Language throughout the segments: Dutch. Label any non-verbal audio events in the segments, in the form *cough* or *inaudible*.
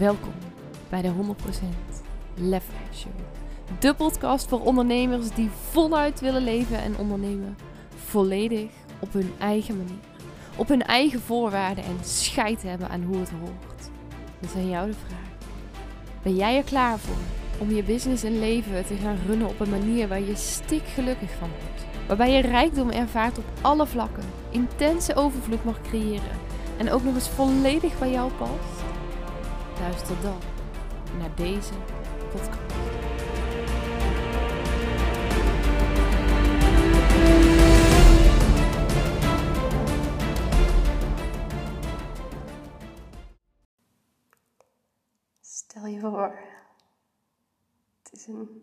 Welkom bij de 100% Lef Show. De podcast voor ondernemers die voluit willen leven en ondernemen. Volledig op hun eigen manier. Op hun eigen voorwaarden en scheid hebben aan hoe het hoort. Is aan jou de vraag. Ben jij er klaar voor om je business en leven te gaan runnen op een manier waar je stik gelukkig van wordt? Waarbij je rijkdom ervaart op alle vlakken, intense overvloed mag creëren en ook nog eens volledig bij jou past? Luister dan naar deze podcast. Stel je voor, het is een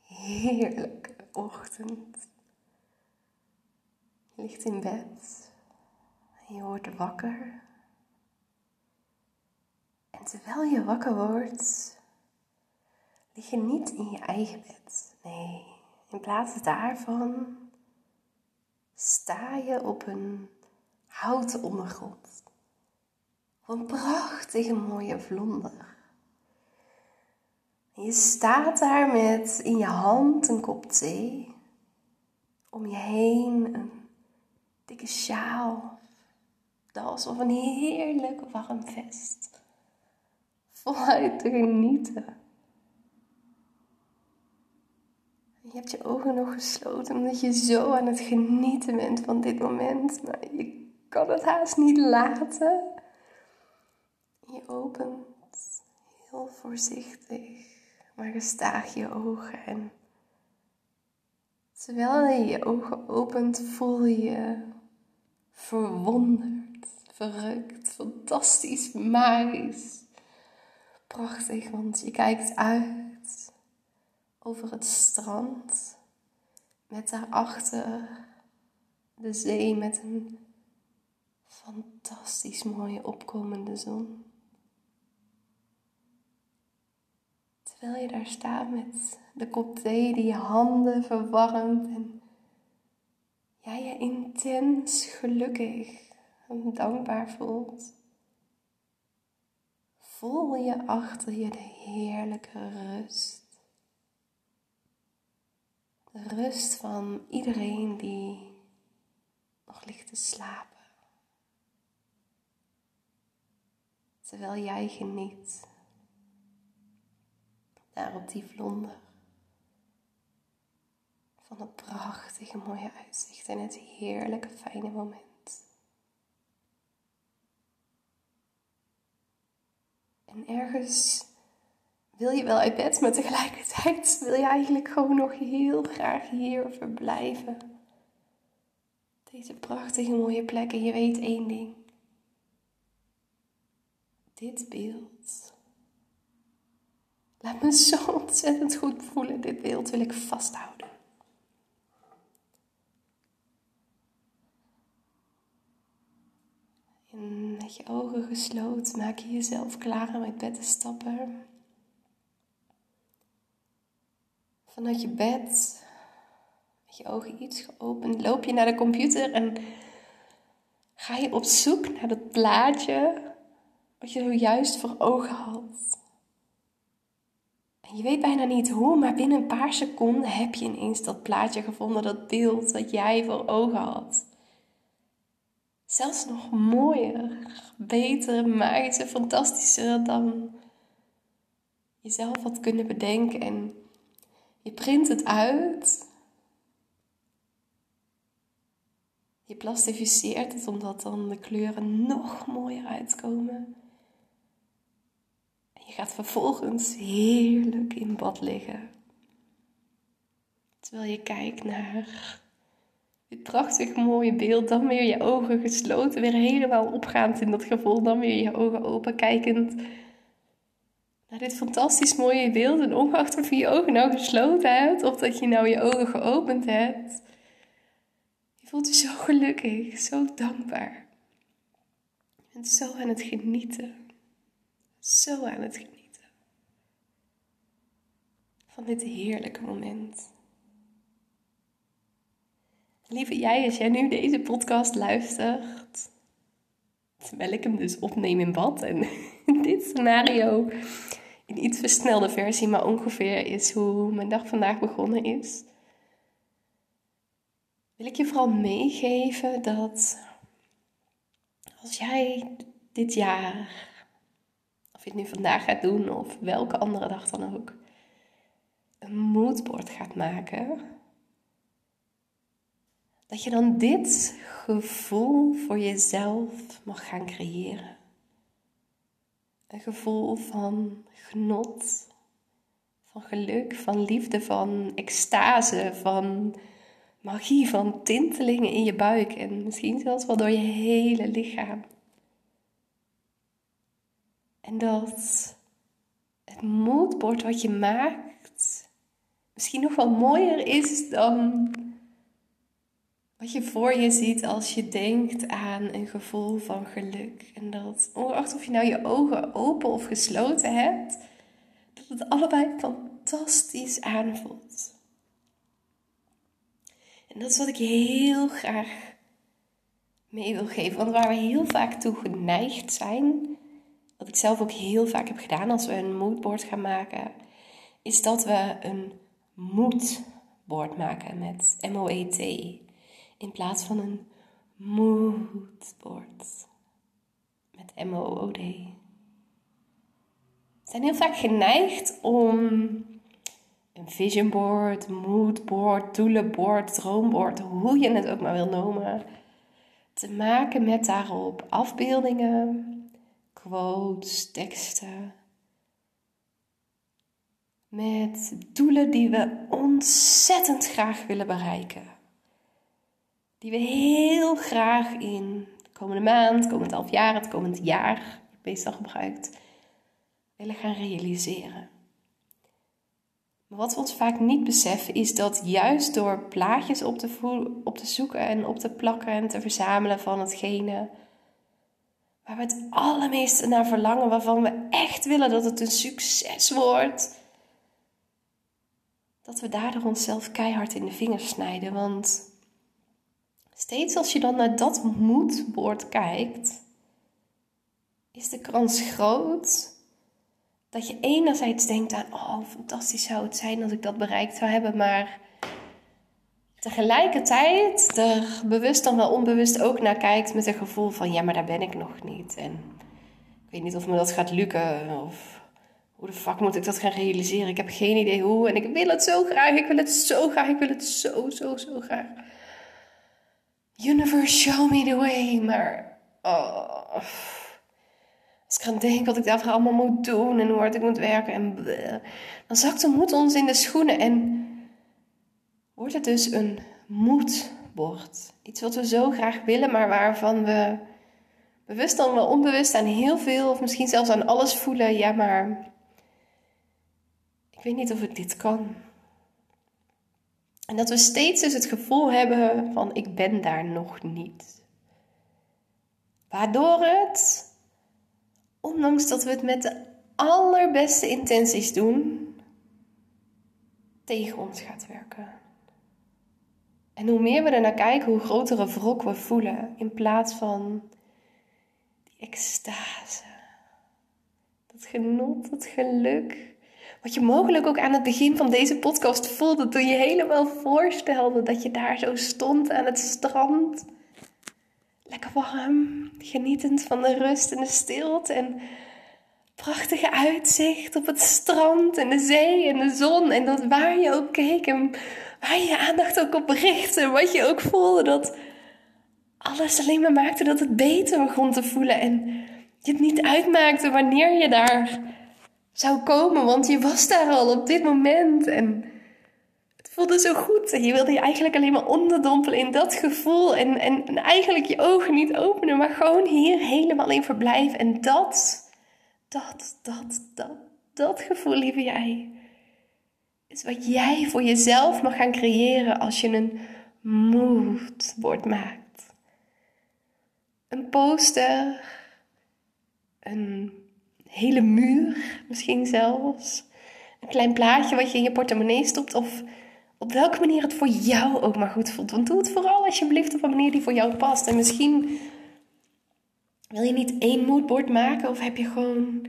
heerlijke ochtend. Je ligt in bed en je wordt wakker. En terwijl je wakker wordt, lig je niet in je eigen bed. Nee, in plaats daarvan sta je op een houten ondergrond. Op een prachtige mooie vlonder. Je staat daar met in je hand een kop thee. Om je heen een dikke sjaal. Das of een heerlijk warm vest. Voluit te genieten. Je hebt je ogen nog gesloten omdat je zo aan het genieten bent van dit moment. Maar je kan het haast niet laten. Je opent heel voorzichtig, maar gestaag je ogen. En terwijl je je ogen opent, voel je verwonderd, verrukt, fantastisch, magisch. Prachtig, want je kijkt uit over het strand met daarachter de zee met een fantastisch mooie opkomende zon. Terwijl je daar staat met de kop thee die je handen verwarmt en jij je intens gelukkig en dankbaar voelt, voel je achter je de heerlijke rust. De rust van iedereen die nog ligt te slapen. Terwijl jij geniet daar op die vlonder van het prachtige mooie uitzicht en het heerlijke fijne moment. En ergens wil je wel uit bed, maar tegelijkertijd wil je eigenlijk gewoon nog heel graag hier verblijven. Deze prachtige mooie plek en je weet één ding. Dit beeld laat me zo ontzettend goed voelen. Dit beeld wil ik vasthouden. En je ogen gesloten maak je jezelf klaar om uit bed te stappen. Vanuit je bed, met je ogen iets geopend, loop je naar de computer en ga je op zoek naar dat plaatje wat je zojuist voor ogen had. En je weet bijna niet hoe, maar binnen een paar seconden heb je ineens dat plaatje gevonden, dat beeld dat jij voor ogen had. Zelfs nog mooier, beter, magischer, fantastischer dan je zelf had kunnen bedenken. En je print het uit. Je plastificeert het omdat dan de kleuren nog mooier uitkomen. En je gaat vervolgens heerlijk in bad liggen. Terwijl je kijkt naar dit prachtig mooie beeld. Dan weer je ogen gesloten, weer helemaal opgaand in dat gevoel. Dan weer je ogen open, kijkend naar dit fantastisch mooie beeld. En ongeacht of je je ogen nou gesloten hebt of dat je nou je ogen geopend hebt. Je voelt je zo gelukkig, zo dankbaar. Je bent zo aan het genieten. Zo aan het genieten. Van dit heerlijke moment. Lieve jij, als jij nu deze podcast luistert, Terwijl ik hem dus opneem in bad. En *laughs* dit scenario in iets versnelde versie, maar ongeveer is hoe mijn dag vandaag begonnen is. Wil ik je vooral meegeven dat als jij dit jaar, of je het nu vandaag gaat doen of welke andere dag dan ook, een moodboard gaat maken, dat je dan dit gevoel voor jezelf mag gaan creëren. Een gevoel van genot, van geluk, van liefde, van extase, van magie, van tintelingen in je buik en misschien zelfs wel door je hele lichaam. En dat het moodboard wat je maakt misschien nog wel mooier is dan wat je voor je ziet als je denkt aan een gevoel van geluk. En dat, ongeacht of je nou je ogen open of gesloten hebt, dat het allebei fantastisch aanvoelt. En dat is wat ik heel graag mee wil geven. Want waar we heel vaak toe geneigd zijn, wat ik zelf ook heel vaak heb gedaan als we een moodboard gaan maken, is dat we een moodboard maken met M-O-E-T in plaats van een moodboard met M-O-O-D. We zijn heel vaak geneigd om een vision board, moodboard, doelenboard, droomboard, hoe je het ook maar wil noemen, te maken met daarop afbeeldingen, quotes, teksten. Met doelen die we ontzettend graag willen bereiken die we heel graag in de komende maand, komend half jaar, het komend jaar, meestal gebruikt, willen gaan realiseren. Maar wat we ons vaak niet beseffen is dat juist door plaatjes op te, op te zoeken en op te plakken en te verzamelen van hetgene waar we het allermeeste naar verlangen, waarvan we echt willen dat het een succes wordt, dat we daardoor onszelf keihard in de vingers snijden. Want Steeds als je dan naar dat moedwoord kijkt, is de kans groot dat je enerzijds denkt aan, oh, fantastisch zou het zijn als ik dat bereikt zou hebben, maar tegelijkertijd er bewust dan wel onbewust ook naar kijkt met een gevoel van, ja, maar daar ben ik nog niet. En ik weet niet of me dat gaat lukken of hoe de fuck moet ik dat gaan realiseren? Ik heb geen idee hoe en ik wil het zo graag, ik wil het zo graag, ik wil het zo, zo, zo graag. Universe, show me the way. Maar oh, als ik aan denk wat ik daarvoor allemaal moet doen en hoe hard ik moet werken en dan zakt de moed ons in de schoenen en wordt het dus een moedbord. Iets wat we zo graag willen, maar waarvan we bewust dan wel onbewust aan heel veel of misschien zelfs aan alles voelen. Ja, maar ik weet niet of ik dit kan. En dat we steeds dus het gevoel hebben van ik ben daar nog niet. Waardoor het, ondanks dat we het met de allerbeste intenties doen, tegen ons gaat werken. En hoe meer we er naar kijken, hoe grotere wrok we voelen in plaats van die extase, dat genot, dat geluk wat je mogelijk ook aan het begin van deze podcast voelde toen je helemaal voorstelde dat je daar zo stond aan het strand. Lekker warm, genietend van de rust en de stilte en prachtige uitzicht op het strand en de zee en de zon. En dat waar je ook keek en waar je je aandacht ook op richtte, wat je ook voelde, dat alles alleen maar maakte dat het beter begon te voelen. En je het niet uitmaakte wanneer je daar zou komen, want je was daar al op dit moment en het voelde zo goed. En je wilde je eigenlijk alleen maar onderdompelen in dat gevoel en, en, en eigenlijk je ogen niet openen, maar gewoon hier helemaal in verblijven. En dat, dat, dat, dat, dat gevoel, lieve jij, is wat jij voor jezelf mag gaan creëren als je een moodboard maakt. Een poster, een hele muur, misschien zelfs. Een klein plaatje wat je in je portemonnee stopt of op welke manier het voor jou ook maar goed voelt. Want doe het vooral alsjeblieft op een manier die voor jou past. En misschien Wil je niet één moodboard maken of heb je gewoon.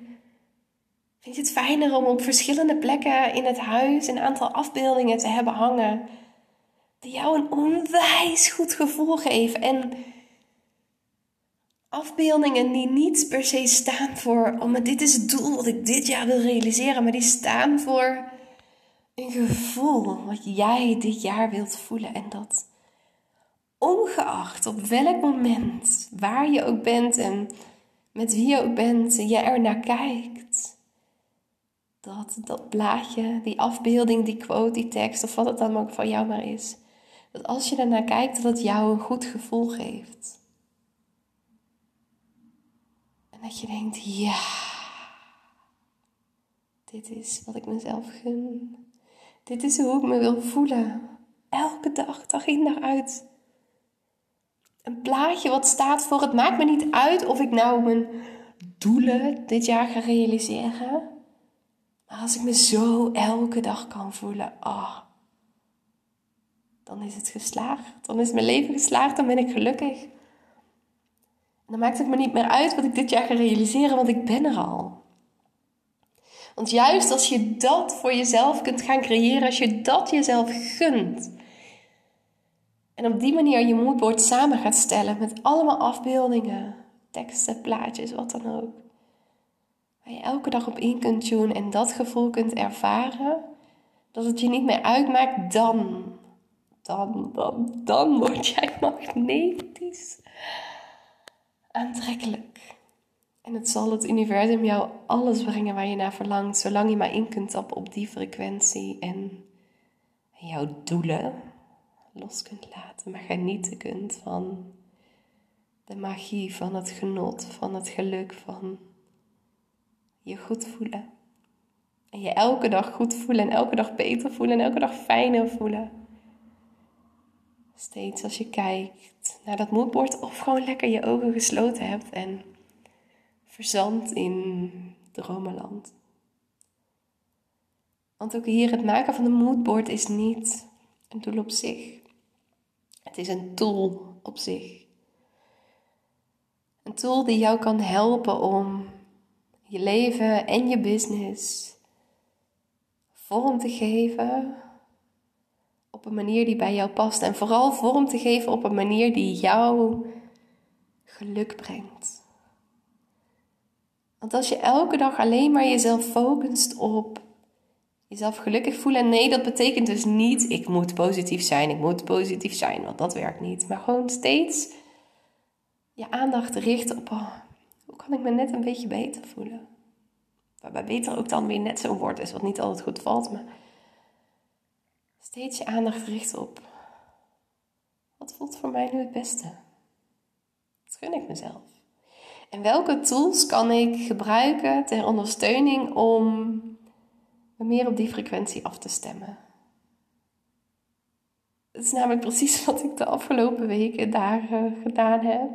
Vind je het fijner om op verschillende plekken in het huis een aantal afbeeldingen te hebben hangen? Die jou een onwijs goed gevoel geven. En afbeeldingen die niet per se staan voor, oh dit is het doel wat ik dit jaar wil realiseren, maar die staan voor een gevoel wat jij dit jaar wilt voelen. En dat ongeacht op welk moment, waar je ook bent en met wie je ook bent, je er naar kijkt. Dat dat blaadje, die afbeelding, die quote, die tekst of wat het dan ook van jou maar is. Dat als je ernaar kijkt, dat het jou een goed gevoel geeft. Dat je denkt, ja, dit is wat ik mezelf gun. Dit is hoe ik me wil voelen. Elke dag, dag in dag uit. Een plaatje wat staat voor het maakt me niet uit of ik nou mijn doelen dit jaar ga realiseren. Maar als ik me zo elke dag kan voelen, ah, dan is het geslaagd. Dan is mijn leven geslaagd, dan ben ik gelukkig. Dan maakt het me niet meer uit wat ik dit jaar ga realiseren, want ik ben er al. Want juist als je dat voor jezelf kunt gaan creëren, als je dat jezelf gunt. En op die manier je moodboard samen gaat stellen met allemaal afbeeldingen, teksten, plaatjes, wat dan ook. Waar je elke dag op in kunt tunen en dat gevoel kunt ervaren. Dat het je niet meer uitmaakt, dan, dan, dan, dan word jij magnetisch aantrekkelijk. En het zal het universum jou alles brengen waar je naar verlangt, zolang je maar in kunt tappen op die frequentie en jouw doelen los kunt laten, maar genieten kunt van de magie, van het genot, van het geluk, van je goed voelen. En je elke dag goed voelen en elke dag beter voelen en elke dag fijner voelen. Steeds als je kijkt naar dat moodboard of gewoon lekker je ogen gesloten hebt en verzand in dromenland. Want ook hier, het maken van een moodboard is niet een doel op zich. Het is een tool op zich. Een tool die jou kan helpen om je leven en je business vorm te geven op een manier die bij jou past. En vooral vorm te geven op een manier die jou geluk brengt. Want als je elke dag alleen maar jezelf focust op jezelf gelukkig voelen. En nee, dat betekent dus niet, ik moet positief zijn, ik moet positief zijn, want dat werkt niet. Maar gewoon steeds je aandacht richten op, oh, hoe kan ik me net een beetje beter voelen? Waarbij beter ook dan weer net zo'n woord is, wat niet altijd goed valt. Maar steeds je aandacht richten op, wat voelt voor mij nu het beste? Wat gun ik mezelf? En welke tools kan ik gebruiken ter ondersteuning om meer op die frequentie af te stemmen. Het is namelijk precies *laughs* wat ik de afgelopen weken daar gedaan heb.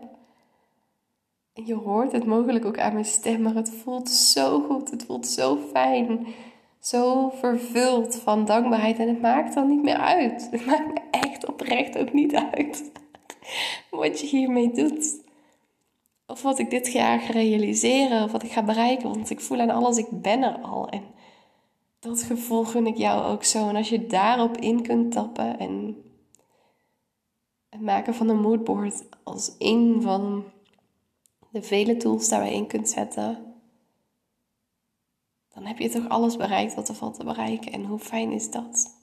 En je hoort het mogelijk ook aan mijn stem, maar het voelt zo goed. Het voelt zo fijn. Zo vervuld van dankbaarheid. En het maakt dan niet meer uit. Het maakt me echt oprecht ook niet uit. *laughs* Wat je hiermee doet. Of wat ik dit jaar ga realiseren. Of wat ik ga bereiken. Want ik voel aan alles, ik ben er al. En dat gevoel gun ik jou ook zo. En als je daarop in kunt tappen en het maken van een moodboard als een van de vele tools daar je in kunt zetten, dan heb je toch alles bereikt wat er valt te bereiken. En hoe fijn is dat?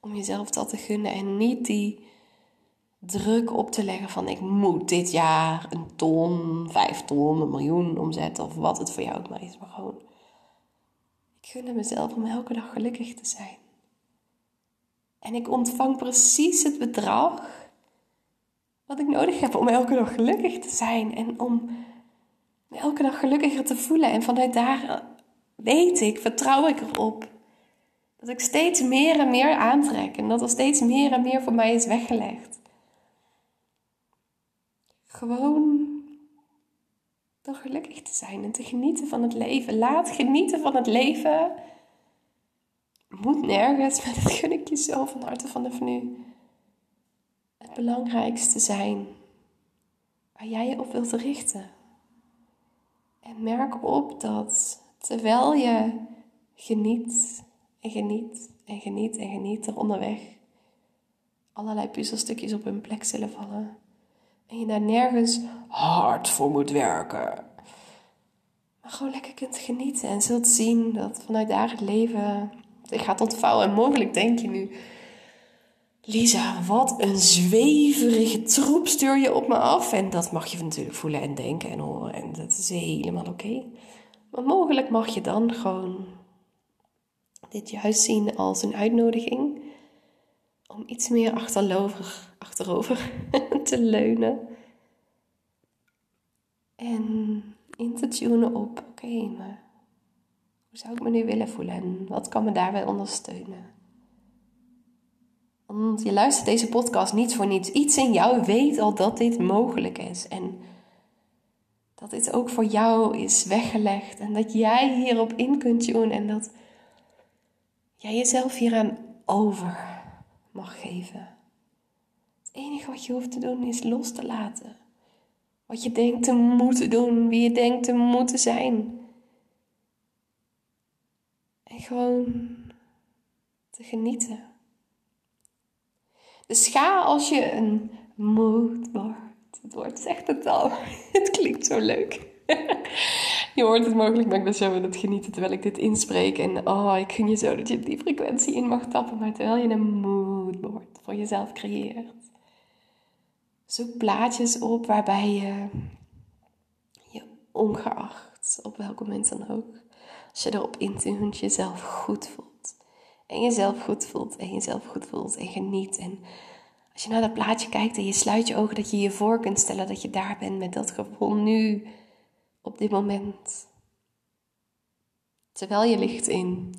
Om jezelf dat te gunnen en niet die druk op te leggen van ik moet dit jaar een ton, vijf ton, een miljoen omzetten of wat het voor jou ook maar is. Maar gewoon gunde mezelf om elke dag gelukkig te zijn. En ik ontvang precies het bedrag wat ik nodig heb om elke dag gelukkig te zijn en om elke dag gelukkiger te voelen. En vanuit daar weet ik, vertrouw ik erop dat ik steeds meer en meer aantrek en dat er steeds meer en meer voor mij is weggelegd. Gewoon door gelukkig te zijn en te genieten van het leven. Laat genieten van het leven. Moet nergens, maar dat gun ik je zo van harte vanaf nu. Het belangrijkste zijn waar jij je op wilt richten. En merk op dat terwijl je geniet en geniet en geniet en geniet er onderweg, allerlei puzzelstukjes op hun plek zullen vallen. En je daar nergens hard voor moet werken. Maar gewoon lekker kunt genieten en zult zien dat vanuit daar het leven zich gaat ontvouwen. En mogelijk denk je nu, Lisa, wat een zweverige troep stuur je op me af. En dat mag je natuurlijk voelen en denken en horen. En dat is helemaal oké. Maar mogelijk mag je dan gewoon dit juist zien als een uitnodiging om iets meer achterover, achterover *laughs* te leunen. En in te tunen op, oké, maar hoe zou ik me nu willen voelen en wat kan me daarbij ondersteunen? Want je luistert deze podcast niet voor niets. Iets in jou weet al dat dit mogelijk is. En dat dit ook voor jou is weggelegd. En dat jij hierop in kunt doen. En dat jij jezelf hieraan over mag geven. Het enige wat je hoeft te doen is los te laten. Wat je denkt te moeten doen, wie je denkt te moeten zijn. En gewoon te genieten. Dus ga als je een mood wordt. Het woord zegt het al. *laughs* Het klinkt zo leuk. *laughs* Je hoort het mogelijk, maar ik ben zo aan het genieten terwijl ik dit inspreek. En oh, ik gun je zo dat je die frequentie in mag tappen. Maar terwijl je een moodboard voor jezelf creëert. Zoek plaatjes op waarbij je je ongeacht, op welk moment dan ook, als je erop intunt, jezelf goed voelt. En jezelf goed voelt en jezelf goed voelt en geniet. En als je naar dat plaatje kijkt en je sluit je ogen, dat je je voor kunt stellen dat je daar bent met dat gevoel nu, op dit moment. Terwijl je ligt in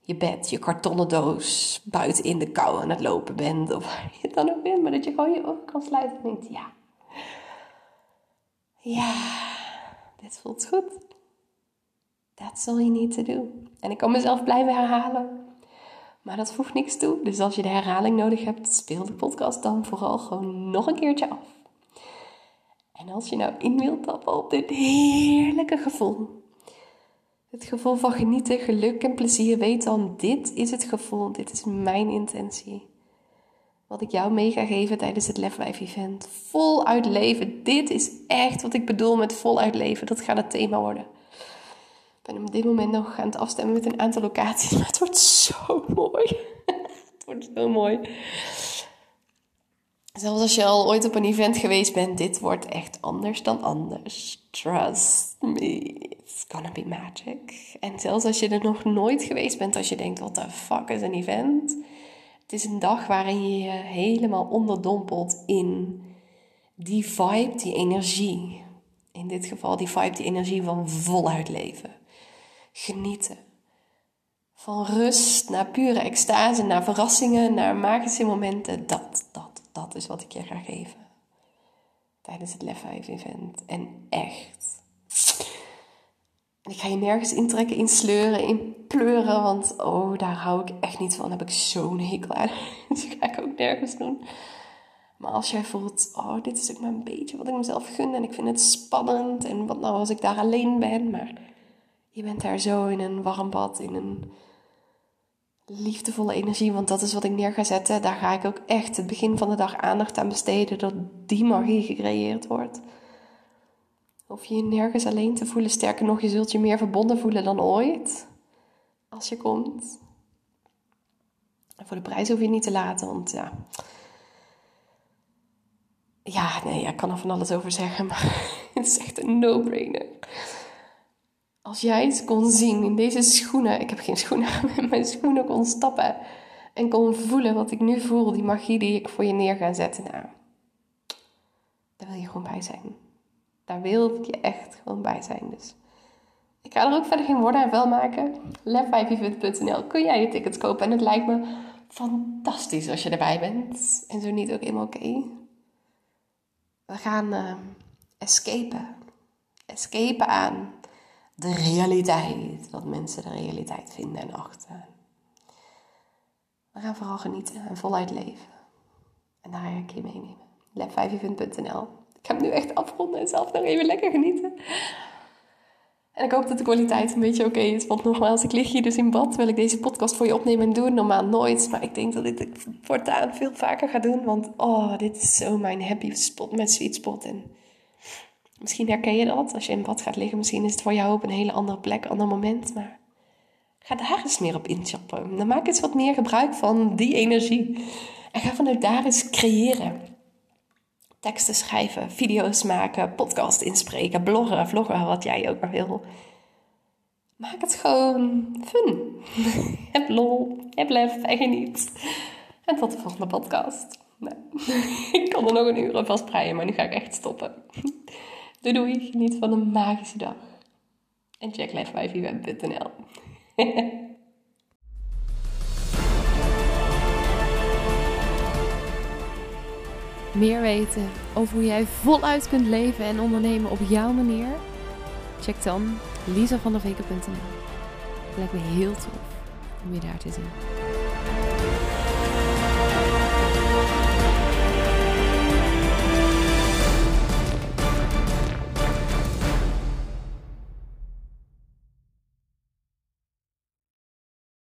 je bed, je kartonnen doos, buiten in de kou aan het lopen bent, of waar je dan ook bent, maar dat je gewoon je ogen kan sluiten en denkt, ja, ja, dit voelt goed. That's all you need to do. En ik kan mezelf blijven herhalen. Maar dat voegt niks toe. Dus als je de herhaling nodig hebt, speel de podcast dan vooral gewoon nog een keertje af. En als je nou in wilt tappen op dit heerlijke gevoel. Het gevoel van genieten, geluk en plezier. Weet dan, dit is het gevoel. Dit is mijn intentie. Wat ik jou mee ga geven tijdens het Lef Event. Voluit leven. Dit is echt wat ik bedoel met voluit leven. Dat gaat het thema worden. Ik ben op dit moment nog aan het afstemmen met een aantal locaties. *laughs* Maar het wordt zo mooi. *laughs* het wordt zo mooi. Zelfs als je al ooit op een event geweest bent, dit wordt echt anders dan anders. Trust me, it's gonna be magic. En zelfs als je er nog nooit geweest bent, als je denkt, what the fuck is een event? Het is een dag waarin je je helemaal onderdompelt in die vibe, die energie. In dit geval die vibe, die energie van voluit leven genieten. Van rust naar pure extase, naar verrassingen, naar magische momenten. Dat, dat, dat is wat ik je ga geven. Tijdens het Lef 5 event. En echt. Ik ga je nergens intrekken, insleuren, in pleuren. Want oh, daar hou ik echt niet van. Daar heb ik zo'n hekel aan. *laughs* Dus dat ga ik ook nergens doen. Maar als jij voelt, oh, dit is ook maar een beetje wat ik mezelf gun. En ik vind het spannend. En wat nou als ik daar alleen ben. Maar je bent daar zo in een warm bad, in een liefdevolle energie. Want dat is wat ik neer ga zetten. Daar ga ik ook echt het begin van de dag aandacht aan besteden. Dat die magie gecreëerd wordt. Of je je nergens alleen te voelen. Sterker nog, je zult je meer verbonden voelen dan ooit. Als je komt. En voor de prijs hoef je niet te laten. Want ja. Ja, nee, ik kan er van alles over zeggen. Maar *laughs* het is echt een no-brainer. Als jij eens kon zien in deze schoenen, ik heb geen schoenen, *laughs* maar mijn schoenen kon stappen en kon voelen wat ik nu voel, die magie die ik voor je neer ga zetten, nou, daar wil je gewoon bij zijn. Daar wil je echt gewoon bij zijn. Dus ik ga er ook verder geen woorden aan wel maken. lef5event.nl kun jij je tickets kopen en het lijkt me fantastisch als je erbij bent. En zo niet ook helemaal oké. We gaan uh, escapen. Escapen aan de realiteit. Wat mensen de realiteit vinden en achten. We gaan vooral genieten en voluit leven. En daar ga ik je meenemen. lab 5 Ik hem nu echt afronden en zelf nog even lekker genieten. En ik hoop dat de kwaliteit een beetje oké is. Want nogmaals, ik lig hier dus in bad. Wil ik deze podcast voor je opnemen en doen? Normaal nooit. Maar ik denk dat ik het voortaan veel vaker ga doen. Want oh, dit is zo mijn happy spot, mijn sweet spot. En misschien herken je dat als je in bad gaat liggen. Misschien is het voor jou op een hele andere plek, ander moment. Maar ga daar eens meer op inchappen. Dan maak eens wat meer gebruik van die energie. En ga vanuit daar eens creëren. Teksten schrijven, video's maken, podcast inspreken, bloggen, vloggen, wat jij ook maar wil. Maak het gewoon fun. *laughs* heb lol, heb lef en geniet. En tot de volgende podcast. Nou, *laughs* ik kan er nog een uur vast breien, maar nu ga ik echt stoppen. *laughs* Doei doei, geniet van een magische dag. En check lefwijfieweb.nl *laughs* Meer weten over hoe jij voluit kunt leven en ondernemen op jouw manier? Check dan lisavandeveken.nl. Lijkt me heel tof om je daar te zien.